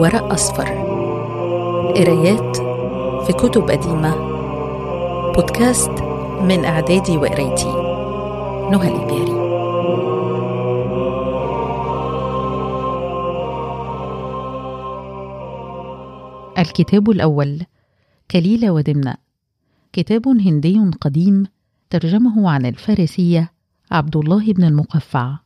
ورق أصفر. قرايات في كتب قديمة. بودكاست من إعدادي وقرايتي. نهى الإبياري الكتاب الأول كليلة ودمنة. كتاب هندي قديم ترجمه عن الفارسية عبد الله بن المقفع.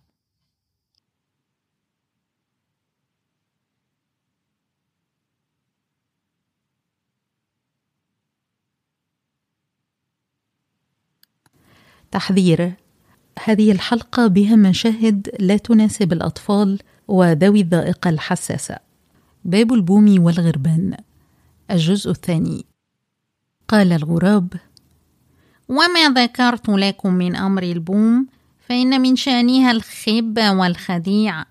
تحذير هذه الحلقة بها مشاهد لا تناسب الأطفال وذوي الذائقة الحساسة. باب البوم والغربان. الجزء الثاني. قال الغراب وما ذكرت لكم من أمر البوم فإن من شأنها الخبة والخديعة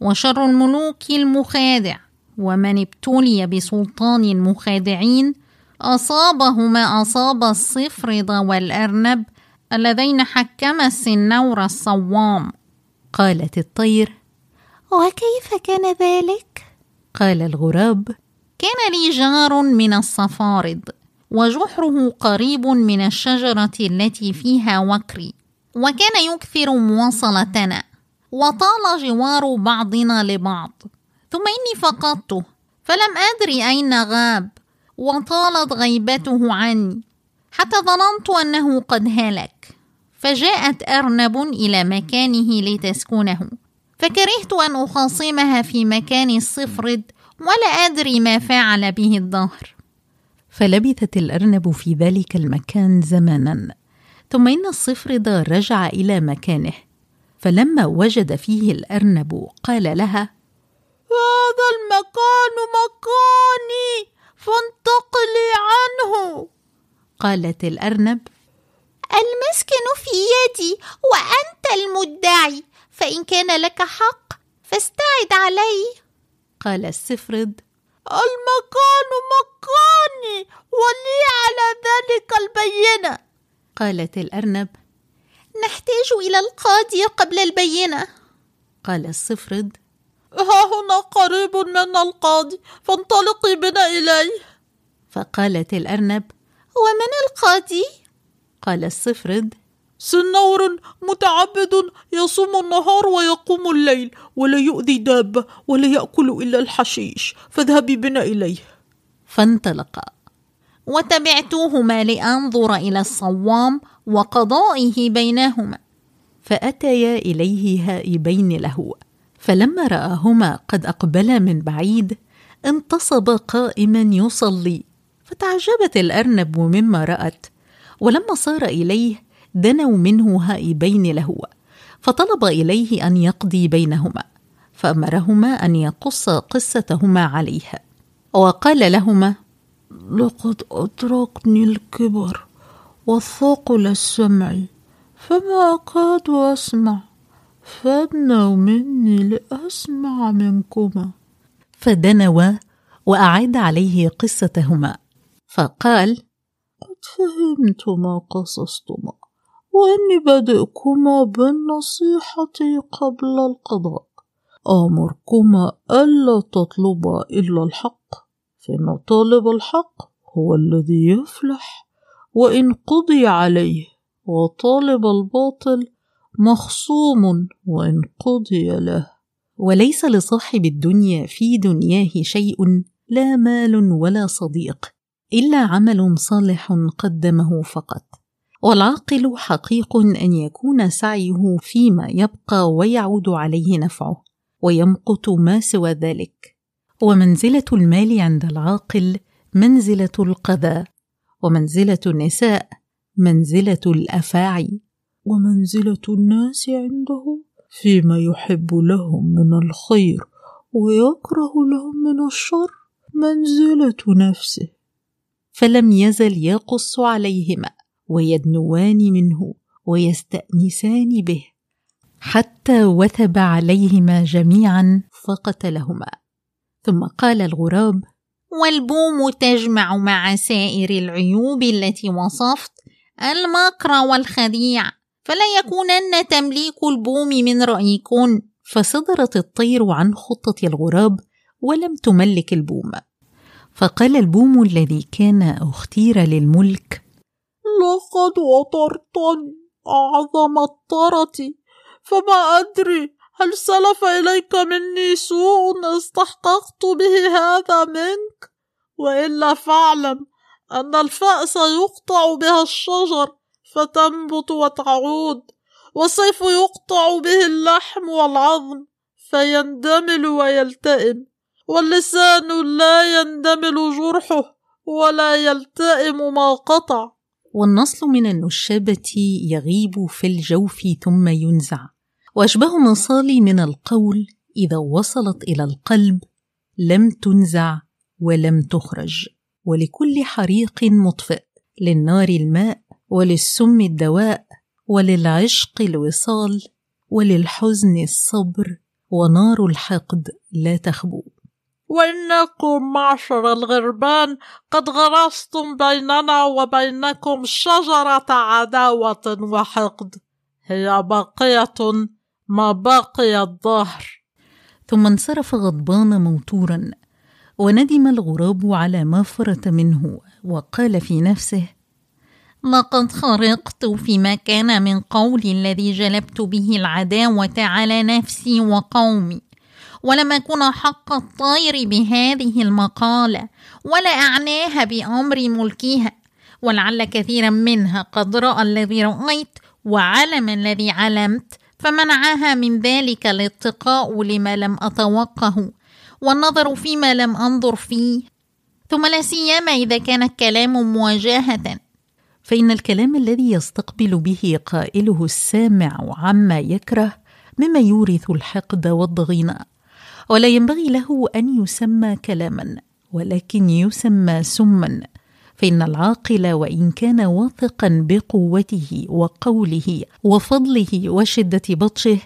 وشر الملوك المخادع ومن ابتلي بسلطان المخادعين أصابه ما أصاب الصفرد والأرنب اللذين حكم السنور الصوام. قالت الطير وكيف كان ذلك؟ قال الغراب كان لي جار من الصفارد وجحره قريب من الشجرة التي فيها وكري وكان يكثر مواصلتنا وطال جوار بعضنا لبعض ثم إني فقدته فلم أدري أين غاب وطالت غيبته عني. حتى ظننت أنه قد هلك. فجاءت أرنب إلى مكانه لتسكنه. فكرهت أن أخاصمها في مكان الصفرد ولا أدري ما فعل به الدهر. فلبثت الأرنب في ذلك المكان زمانا ثم إن الصفرد رجع إلى مكانه. فلما وجد فيه الأرنب قال لها هذا المكان مكاني فانتقلي عنه. قالت الأرنب. المسكن في يدي وأنت المدعي فإن كان لك حق فاستعد علي قال السفرد. المكان مكاني ولي على ذلك البينة. قالت الأرنب. نحتاج إلى القاضي قبل البينة. قال الصفرد ها هنا قريب منا القاضي فانطلقي بنا إليه. فقالت الأرنب. ومن القاضي؟ قال الصفرد سنور متعبد يصوم النهار ويقوم الليل ولا يؤذي دابة ولا يأكل إلا الحشيش. فاذهبي بنا إليه. فانطلقا وتبعتهما لأنظر إلى الصوام وقضائه بينهما. فأتيا إليه هائبين له. فلما رآهما قد أقبلا من بعيد انتصب قائما يصلي. فتعجبت الأرنب مما رأت ولما صار إليه دنوا منه هائبين له فطلب إليه أن يقضي بينهما فأمرهما أن يقص قصتهما عليه وقال لهما لقد أدركني الكبر والثقل السمع فما أكاد أسمع فادنوا مني لأسمع منكما. فدنوا وأعاد عليه قصتهما. فقال قد فهمت ما قصصتما وإني بادئكما بالنصيحة قبل القضاء. آمركما ألا تطلبا إلا الحق فإن طالب الحق هو الذي يفلح وإن قضي عليه وطالب الباطل مخصوم وإن قضي له. وليس لصاحب الدنيا في دنياه شيء لا مال ولا صديق. إلا عمل صالح قدمه فقط. والعاقل حقيق أن يكون سعيه فيما يبقى ويعود عليه نفعه ويمقت ما سوى ذلك. ومنزلة المال عند العاقل منزلة القذى ومنزلة النساء منزلة الأفاعي. ومنزلة الناس عنده فيما يحب لهم من الخير ويكره لهم من الشر منزلة نفسه. فلم يزل يقص عليهما ويدنوان منه ويستأنسان به. حتى وثب عليهما جميعا فقتلهما. ثم قال الغراب والبوم تجمع مع سائر العيوب التي وصفت المكر والخديع فلا يكونن تمليك البوم من رأيكن. فصدرت الطير عن خطة الغراب ولم تملك البوم. فقال البوم الذي كان أختير للملك لقد وطرتني أعظم الطرة فما أدري هل سلف إليك مني سوء استحققت به هذا منك؟ وإلا فاعلم أن الفأس يقطع بها الشجر فتنبت وتعود والسيف يقطع به اللحم والعظم فيندمل ويلتئم. واللسان لا يندمل جرحه ولا يلتئم ما قطع. والنصل من النشابة يغيب في الجوف ثم ينزع. وأشبه مصالي من القول إذا وصلت إلى القلب لم تنزع ولم تخرج. ولكل حريق مطفئ للنار الماء وللسم الدواء وللعشق الوصال وللحزن الصبر ونار الحقد لا تخبو. وإنكم معشر الغربان. قد غرستم بيننا وبينكم شجرة عداوة وحقد. هي باقية ما بقي الظهر. ثم انصرف غضبان موتورا وندم الغراب على ما فرط منه وقال في نفسه لقد خرقت فيما كان من قولي الذي جلبت به العداوة على نفسي وقومي. ولم أكن حق الطير بهذه المقالة ولا أعناها بأمر ملكها. ولعل كثيرا منها قد رأى الذي رأيت وعلم الذي علمت فمنعها من ذلك الاتقاء لما لم أتوقه والنظر فيما لم أنظر فيه. ثم لا سيما إذا كان الكلام مواجهة. فإن الكلام الذي يستقبل به قائله السامع عما يكره مما يورث الحقد والضغينة. ولا ينبغي له أن يسمى كلاما ولكن يسمى سما. فإن العاقل وإن كان واثقا بقوته وقوله وفضله وشدة بطشه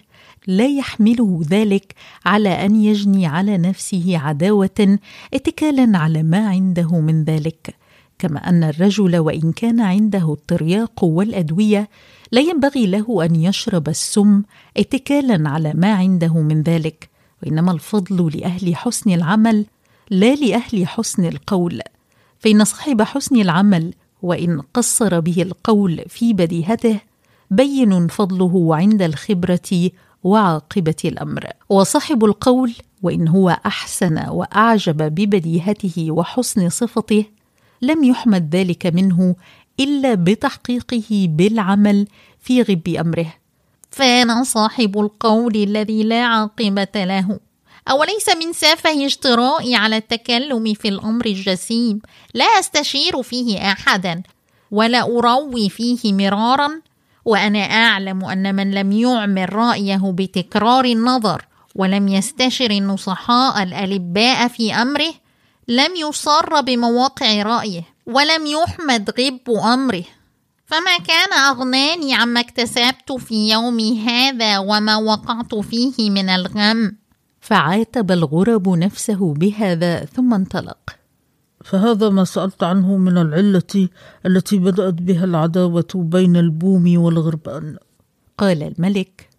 لا يحمله ذلك على أن يجني على نفسه عداوة اتكالا على ما عنده من ذلك. كما أن الرجل وإن كان عنده الترياق والأدوية لا ينبغي له أن يشرب السم اتكالا على ما عنده من ذلك. وإنما الفضل لأهل حسن العمل لا لأهل حسن القول. فإن صاحب حسن العمل وإن قصر به القول في بديهته بين فضله عند الخبرة وعاقبة الأمر. وصاحب القول وإن هو أحسن وأعجب ببديهته وحسن صفته لم يحمد ذلك منه إلا بتحقيقه بالعمل في غب أمره. فانا صاحب القول الذي لا عاقبة له. أوليس من سافه اجترائي على التكلم في الأمر الجسيم؟ لا أستشير فيه أحدا ولا أروي فيه مرارا وأنا أعلم أن من لم يعمر رأيه بتكرار النظر ولم يستشر النصحاء الألباء في أمره لم يصر بمواقع رأيه ولم يحمد غب أمره. فما كان أغناني عما اكتسبت في يومي هذا وما وقعت فيه من الغم. فعاتب الغرب نفسه بهذا ثم انطلق. فهذا ما سألت عنه من العلة التي بدأت بها العداوة بين البوم والغربان. قال الملك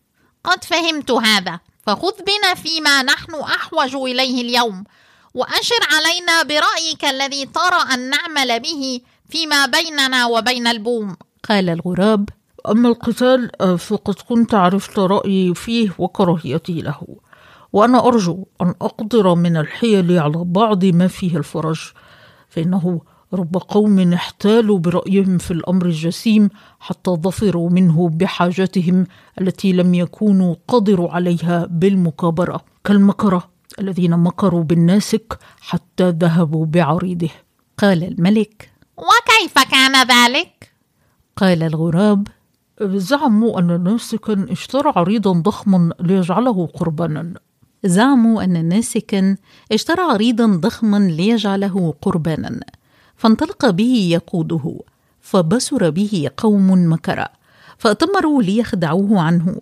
قد فهمت هذا فخذ بنا فيما نحن أحوج إليه اليوم وأشر علينا برأيك الذي ترى أن نعمل به فيما بيننا وبين البوم. قال الغراب أما القتال فقد كنت عرفت رأيي فيه وكراهيتي له وأنا أرجو أن أقدر من الحيل على بعض ما فيه الفرج فإنه رب قوم احتالوا برأيهم في الأمر الجسيم حتى ظفروا منه بحاجتهم التي لم يكونوا قدروا عليها بالمكابرة كالمكرة الذين مكروا بالناسك حتى ذهبوا بعريضه قال الملك وكيف كان ذلك؟ قال الغراب زعموا أن ناسكا اشترى عريضا ضخما ليجعله قربانا زعموا أن ناسكا اشترى عريضا ضخما ليجعله قربانا فانطلق به يقوده فبصر به قوم مكرا فأتمروا ليخدعوه عنه.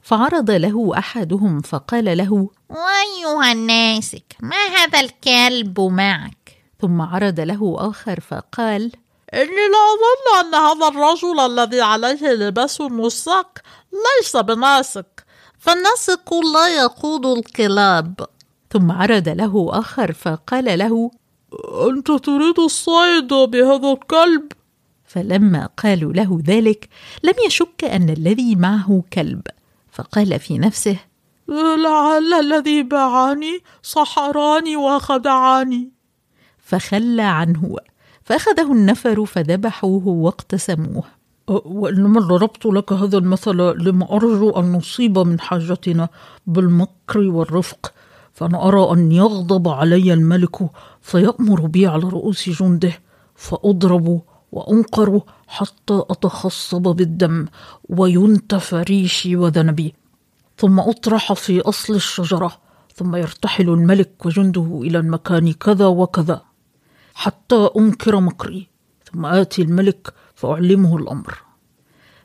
فعرض له أحدهم فقال له أيها الناسك ما هذا الكلب معك؟ ثم عرض له آخر فقال إني لا أظن أن هذا الرجل الذي عليه لباس النساك ليس بناسك. فالنسق لا يقود الكلاب. ثم عرض له آخر فقال له أنت تريد الصيد بهذا الكلب؟ فلما قالوا له ذلك لم يشك أن الذي معه كلب. فقال في نفسه لعل الذي باعني سحراني وخدعني فخلى عنه. فأخذه النفر فذبحوه واقتسموه. وإنما ضربت لك هذا المثل لما أرجو أن نصيب من حاجتنا بالمكر والرفق. فأنا أرى أن يغضب علي الملك فيأمر بي على رؤوس جنده. فأضرب وأنقر حتى أتخصب بالدم وينتف ريشي وذنبي. ثم أطرح في أصل الشجرة. ثم يرتحل الملك وجنده إلى المكان كذا وكذا. حتى أنكر مكري ثم آتي الملك فأعلمه الأمر.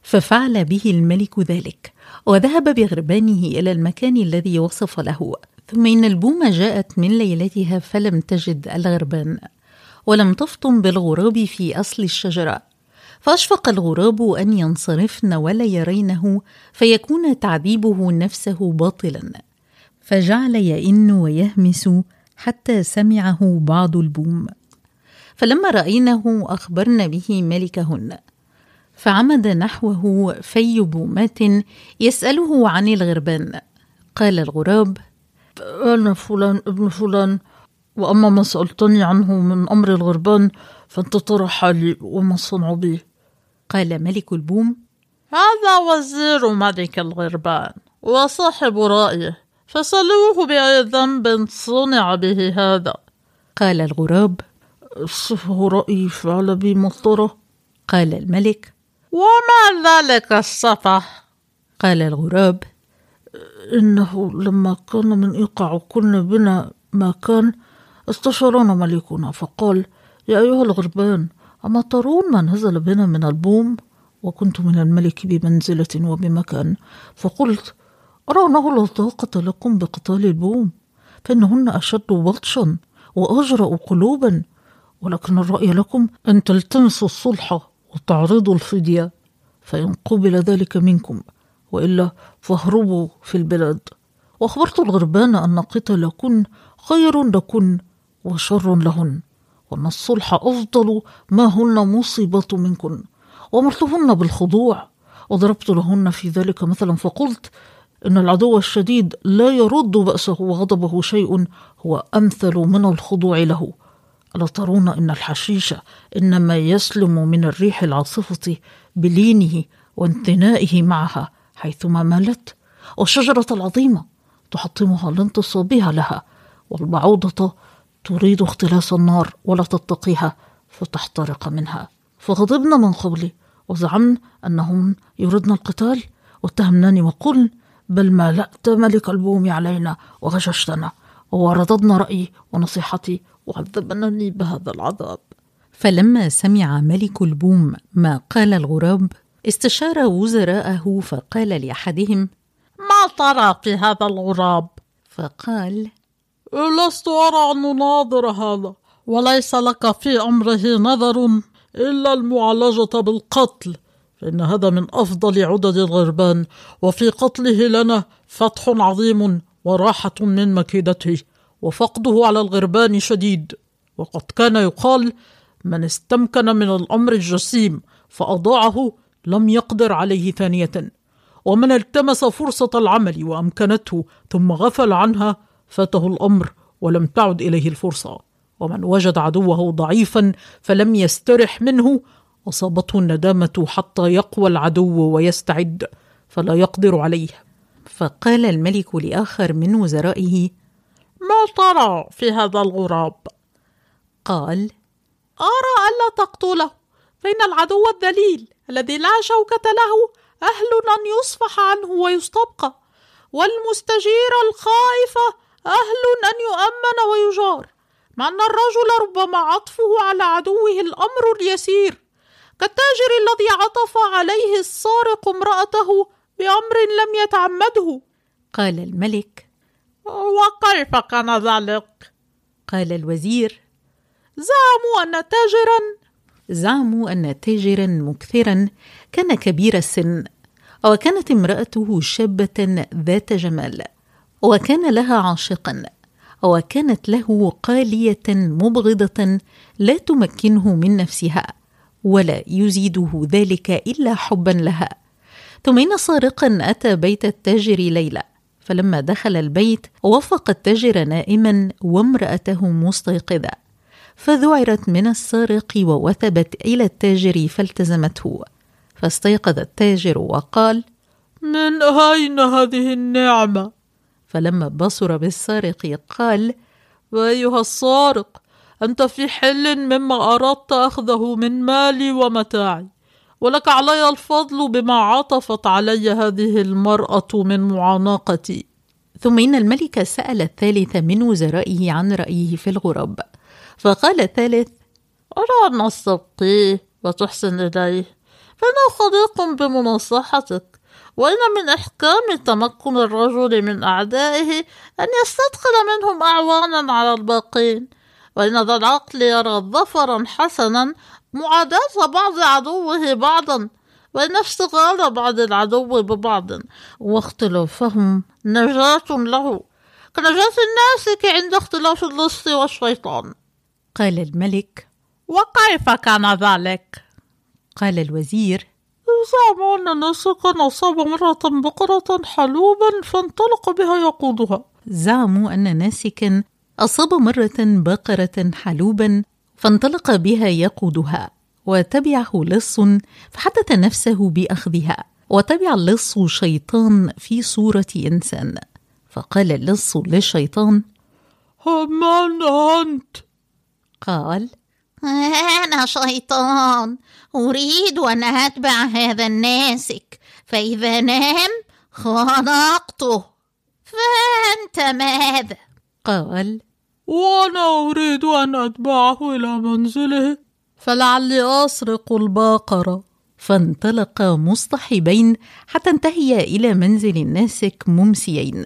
ففعل به الملك ذلك وذهب بغربانه إلى المكان الذي وصف له. ثم إن البومة جاءت من ليلتها فلم تجد الغربان ولم تفطن بالغراب في أصل الشجرة. فأشفق الغراب أن ينصرفن ولا يرينه فيكون تعذيبه نفسه باطلا. فجعل يئن ويهمس حتى سمعه بعض البوم. فلما رأينه أخبرن به ملكهن فعمد نحوه في بومات يسأله عن الغربان. قال الغراب أنا فلان ابن فلان وأما ما سألتني عنه من أمر الغربان فأنت ترى حالي وما صنع به قال ملك البوم هذا وزير ملك الغربان وصاحب رأيه فسألوه بأي ذنب صنع به هذا. قال الغراب صفه رأيي فعل بي مطرة قال الملك. وما ذلك السفه قال الغراب. إنه لما كان من إيقاع كل بنا ما كان استشارنا ملكنا فقال يا أيها الغربان أما ترون ما نزل بنا من البوم؟ وكنت من الملك بمنزلة وبمكان. فقلت أرى أنه لا طاقة لكم بقتال البوم فإنهن أشد بطشا وأجرأ قلوبا. ولكن الرأي لكم أن تلتمسوا الصلح وتعرضوا الفدية فإن قبل ذلك منكم وإلا فاهربوا في البلاد. وأخبرت الغربان أن قتلكن خير لكن وشر لهن وأن الصلح أفضل ما هن مصيبة منكن. وأمرتهن بالخضوع وضربت لهن في ذلك مثلا فقلت إن العدو الشديد لا يرد بأسه وغضبه شيء هو أمثل من الخضوع له. ألا ترون أن الحشيش إنما يسلم من الريح العاصفة بلينه وانثنائه معها حيثما مالت. والشجرة العظيمة تحطمها لانتصابها لها والبعوضة تريد اختلاس النار ولا تتقيها فتحترق منها. فغضبنا من قبل وزعمن أنهم يردن القتال واتهمناني وقلن بل مالأت ملك البوم علينا وغششتنا ورددنا رأيي ونصيحتي وعذبنني بهذا العذاب. فلما سمع ملك البوم ما قال الغراب استشار وزراءه فقال لأحدهم ما ترى في هذا الغراب؟ فقال لست أرى أن نناظر هذا وليس لك في أمره نظر إلا المعالجة بالقتل فإن هذا من أفضل عدد الغربان وفي قتله لنا فتح عظيم وراحة من مكيدته. وفقده على الغربان شديد. وقد كان يقال من استمكن من الأمر الجسيم فأضاعه لم يقدر عليه ثانية. ومن التمس فرصة العمل وأمكنته ثم غفل عنها فاته الأمر ولم تعد إليه الفرصة. ومن وجد عدوه ضعيفا فلم يسترح منه أصابته الندامة حتى يقوى العدو ويستعد فلا يقدر عليه. فقال الملك لآخر من وزرائه ترى في هذا الغراب؟ قال أرى ألا تقتله فإن العدو الذليل الذي لا شوكة له أهل أن يصفح عنه ويستبقى والمستجير الخائف أهل أن يؤمن ويجار مع أن الرجل ربما عطفه على عدوه الأمر اليسير كالتاجر الذي عطف عليه السارق امرأته بأمر لم يتعمده قال الملك وكيف كان ذلك؟ قال الوزير زعموا أن تاجرا زعموا أن تاجرا مكثرا كان كبير السن وكانت امرأته شابة ذات جمال وكان لها عاشقا وكانت له قالية مبغضة لا تمكنه من نفسها ولا يزيده ذلك إلا حبا لها ثم ان سارقا أتى بيت التاجر ليلى فلما دخل البيت وفق التاجر نائما وامرأته مستيقظة فذعرت من السارق ووثبت إلى التاجر فالتزمته. فاستيقظ التاجر وقال من أين هذه النعمة؟ فلما بصر بالسارق قال أيها السارق أنت في حل مما أردت أخذه من مالي ومتاعي. ولك علي الفضل بما عطفت علي هذه المرأة من معانقتي. ثم إن الملك سأل الثالث من وزرائه عن رأيه في الغراب فقال الثالث أرى أن تستبقيه وتحسن إليه فانه صديق بمناصحتك وإن من إحكام تمكن الرجل من أعدائه أن يستدخل منهم أعوانا على الباقين وإن ذا العقل يرى ظفرا حسنا معاداة بعض عدوه بعضا وإن اشتغال بعض العدو ببعض واختلافهم نجاة له. كنجاة الناسك عند اختلاف اللص والشيطان. قال الملك وكيف كان ذلك؟ قال الوزير زعموا أن ناسكا أصاب مرة بقرة حلوبا فانطلق بها يقودها. زعموا أن ناسكا أصاب مرة بقرة حلوبا فانطلق بها يقودها وتبعه لص فحدث نفسه بأخذها وتبع اللص شيطان في صورة إنسان فقال اللص للشيطان من أنت؟ قال أنا شيطان أريد أن أتبع هذا الناسك فإذا نام خنقته فأنت ماذا؟ قال وأنا أريد أن أتبعه إلى منزله. فلعلي أسرق البقرة. فانطلقا مصطحبين حتى انتهيا إلى منزل الناسك ممسيين.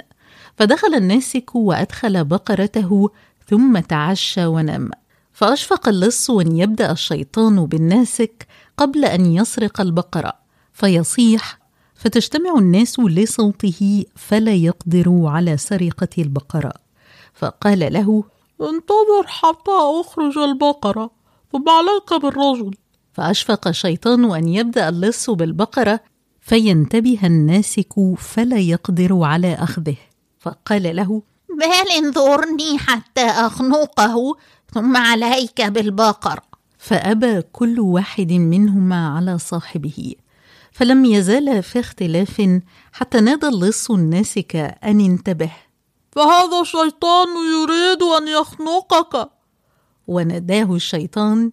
فدخل الناسك وأدخل بقرته ثم تعشى ونام. فأشفق اللص أن يبدأ الشيطان بالناسك قبل أن يسرق البقرة. فيصيح فتجتمع الناس لصوته فلا يقدروا على سرقة البقرة. فقال له انتظر حتى أخرج البقرة ثم عليك بالرجل. فأشفق الشيطان أن يبدأ اللص بالبقرة فينتبه الناسك فلا يقدر على أخذه. فقال له بل انظرني حتى أخنقه ثم عليك بالبقر. فأبى كل واحد منهما على صاحبه. فلم يزال في اختلاف حتى نادى اللص الناسك أن انتبه. فهذا الشيطان يريد أن يخنقك. وناداه الشيطان.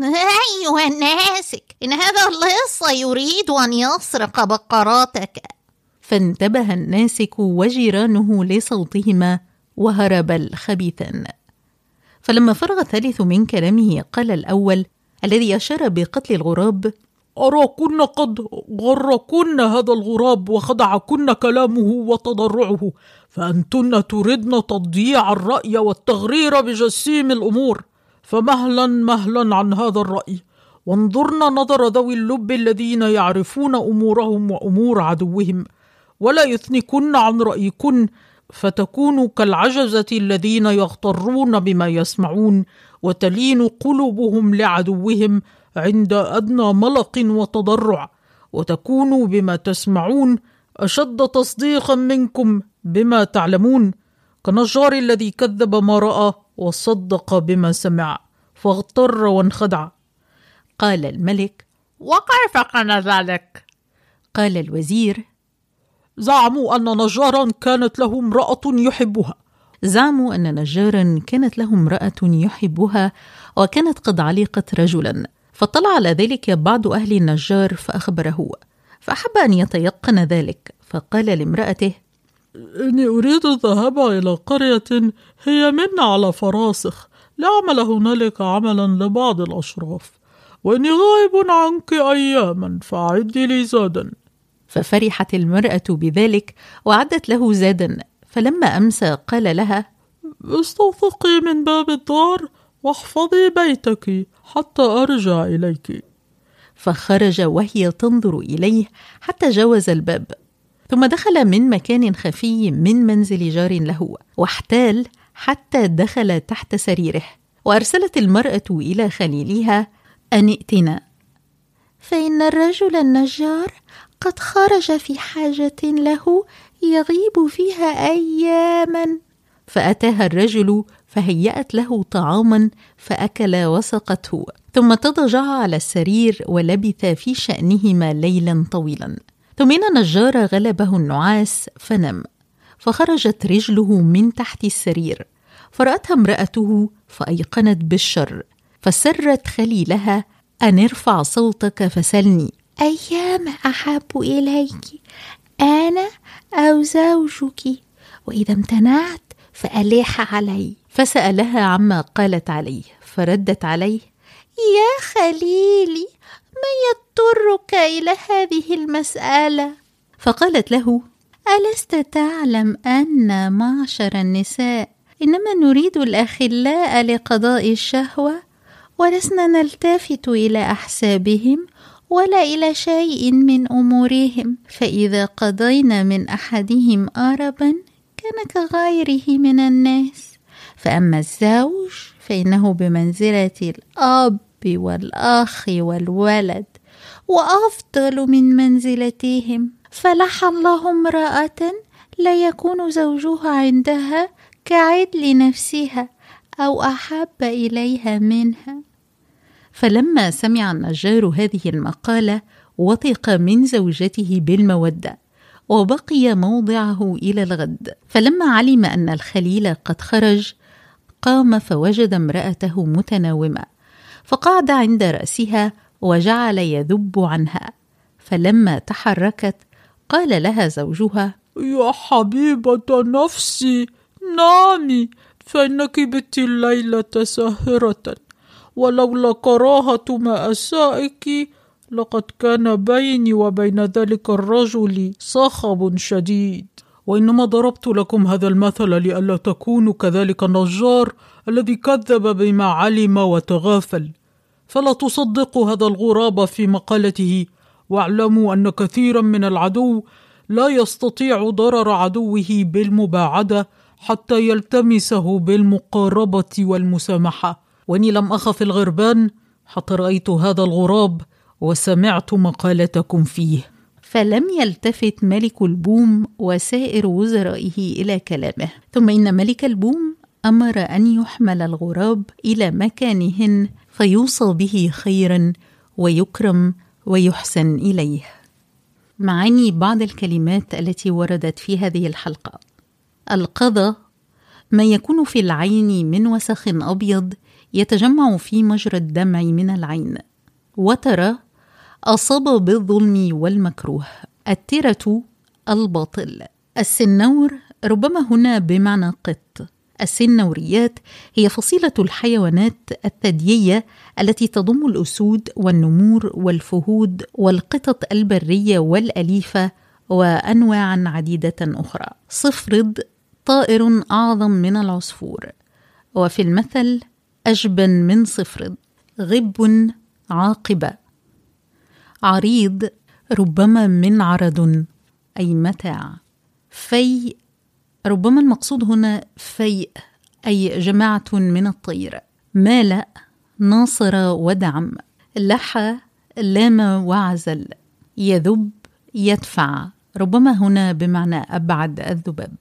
أيها الناسك إن هذا اللص يريد أن يسرق بقراتك. فانتبه الناسك وجيرانه لصوتهما وهرب الخبيثان فلما فرغ الثالث من كلامه قال الأول الذي أشار بقتل الغراب أراكن قد غركن هذا الغراب وخدعكن كلامه وتضرعه فأنتن تردن تضييع الرأي والتغرير بجسيم الأمور. فمهلا مهلا عن هذا الرأي. وانظرن نظر ذوي اللب الذين يعرفون أمورهم وأمور عدوهم. ولا يثنكن عن رأيكن فتكونوا كالعجزة الذين يغترون بما يسمعون وتلين قلوبهم لعدوهم عند أدنى ملق وتضرع وتكونوا بما تسمعون أشد تصديقا منكم بما تعلمون. كنجار الذي كذب ما رأى وصدق بما سمع فاغتر وانخدع. قال الملك وكيف كان ذلك؟ قال الوزير زعموا أن نجارا كانت له امرأة يحبها. زعموا أن نجارا كانت له امرأة يحبها وكانت قد علقت رجلا. فطلع على ذلك بعض أهل النجار فأخبره فأحب أن يتيقن ذلك فقال لامرأته إني أريد الذهاب إلى قرية هي منا على فراسخ لأعمل هنالك عملا لبعض الأشراف وإني غائب عنك أياما فأعدي لي زادا. ففرحت المرأة بذلك وعدت له زادا فلما أمسى قال لها استوثقي من باب الدار واحفظي بيتك حتى أرجع إليك. فخرج وهي تنظر إليه حتى جاوز الباب. ثم دخل من مكان خفي من منزل جار له واحتال حتى دخل تحت سريره. وأرسلت المرأة إلى خليلها أن ائتنا. فإن الرجل النجار قد خرج في حاجة له يغيب فيها أياما. فأتاها الرجل فهيأت له طعاما فأكل وسقته. ثم تضجع على السرير ولبث في شأنهما ليلا طويلا. ثم إن النجار غلبه النعاس فنم. فخرجت رجله من تحت السرير. فرأتها امرأته فأيقنت بالشر. فسرت خليلها أن ارفع صوتك فسلني. أيام أحب إليك. أنا أو زوجك. وإذا امتنعت فأليح علي. فسألها عما قالت عليه فردت عليه يا خليلي ما يضطرك إلى هذه المسألة؟ فقالت له ألست تعلم أن معشر النساء إنما نريد الأخلاء لقضاء الشهوة ولسنا نلتفت إلى أحسابهم ولا إلى شيء من أمورهم فإذا قضينا من أحدهم أربا كان كغيره من الناس. فأما الزوج فإنه بمنزلة الأب والأخ والولد وأفضل من منزلتهم. فلح الله امرأة لا يكون زوجها عندها كعدل نفسها أو أحب إليها منها. فلما سمع النجار هذه المقالة وثق من زوجته بالمودة وبقي موضعه إلى الغد. فلما علم أن الخليل قد خرج قام فوجد امرأته متناومة فقعد عند رأسها وجعل يذب عنها فلما تحركت قال لها زوجها يا حبيبة نفسي نامي فإنك بت الليلة ساهرة ولولا كراهة مأسائك لقد كان بيني وبين ذلك الرجل صخب شديد. وإنما ضربت لكم هذا المثل لئلا تكونوا كذلك النجار الذي كذب بما علم وتغافل. فلا تصدقوا هذا الغراب في مقالته. واعلموا أن كثيرا من العدو لا يستطيع ضرر عدوه بالمباعدة حتى يلتمسه بالمقاربة والمسامحة. وإني لم أخف الغربان حتى رأيت هذا الغراب وسمعت مقالتكم فيه. فلم يلتفت ملك البوم وسائر وزرائه إلى كلامه. ثم إن ملك البوم أمر أن يحمل الغراب إلى مكانهن فيوصى به خيرا ويكرم ويحسن إليه. معاني بعض الكلمات التي وردت في هذه الحلقة. القضى ما يكون في العين من وسخ أبيض يتجمع في مجرى الدمع من العين. وترى أصاب بالظلم والمكروه. الترة الباطل. السنور ربما هنا بمعنى قط. السنوريات هي فصيلة الحيوانات الثديية التي تضم الأسود والنمور والفهود والقطط البرية والأليفة وأنواعا عديدة أخرى. صفرد طائر أعظم من العصفور. وفي المثل أجبن من صفرد غب عاقبة. عريض ربما من عرض أي متاع. في ربما المقصود هنا فيء أي جماعة من الطير. مالأ ناصر ودعم. لحى لام وعزل. يذب يدفع. ربما هنا بمعنى أبعد الذباب.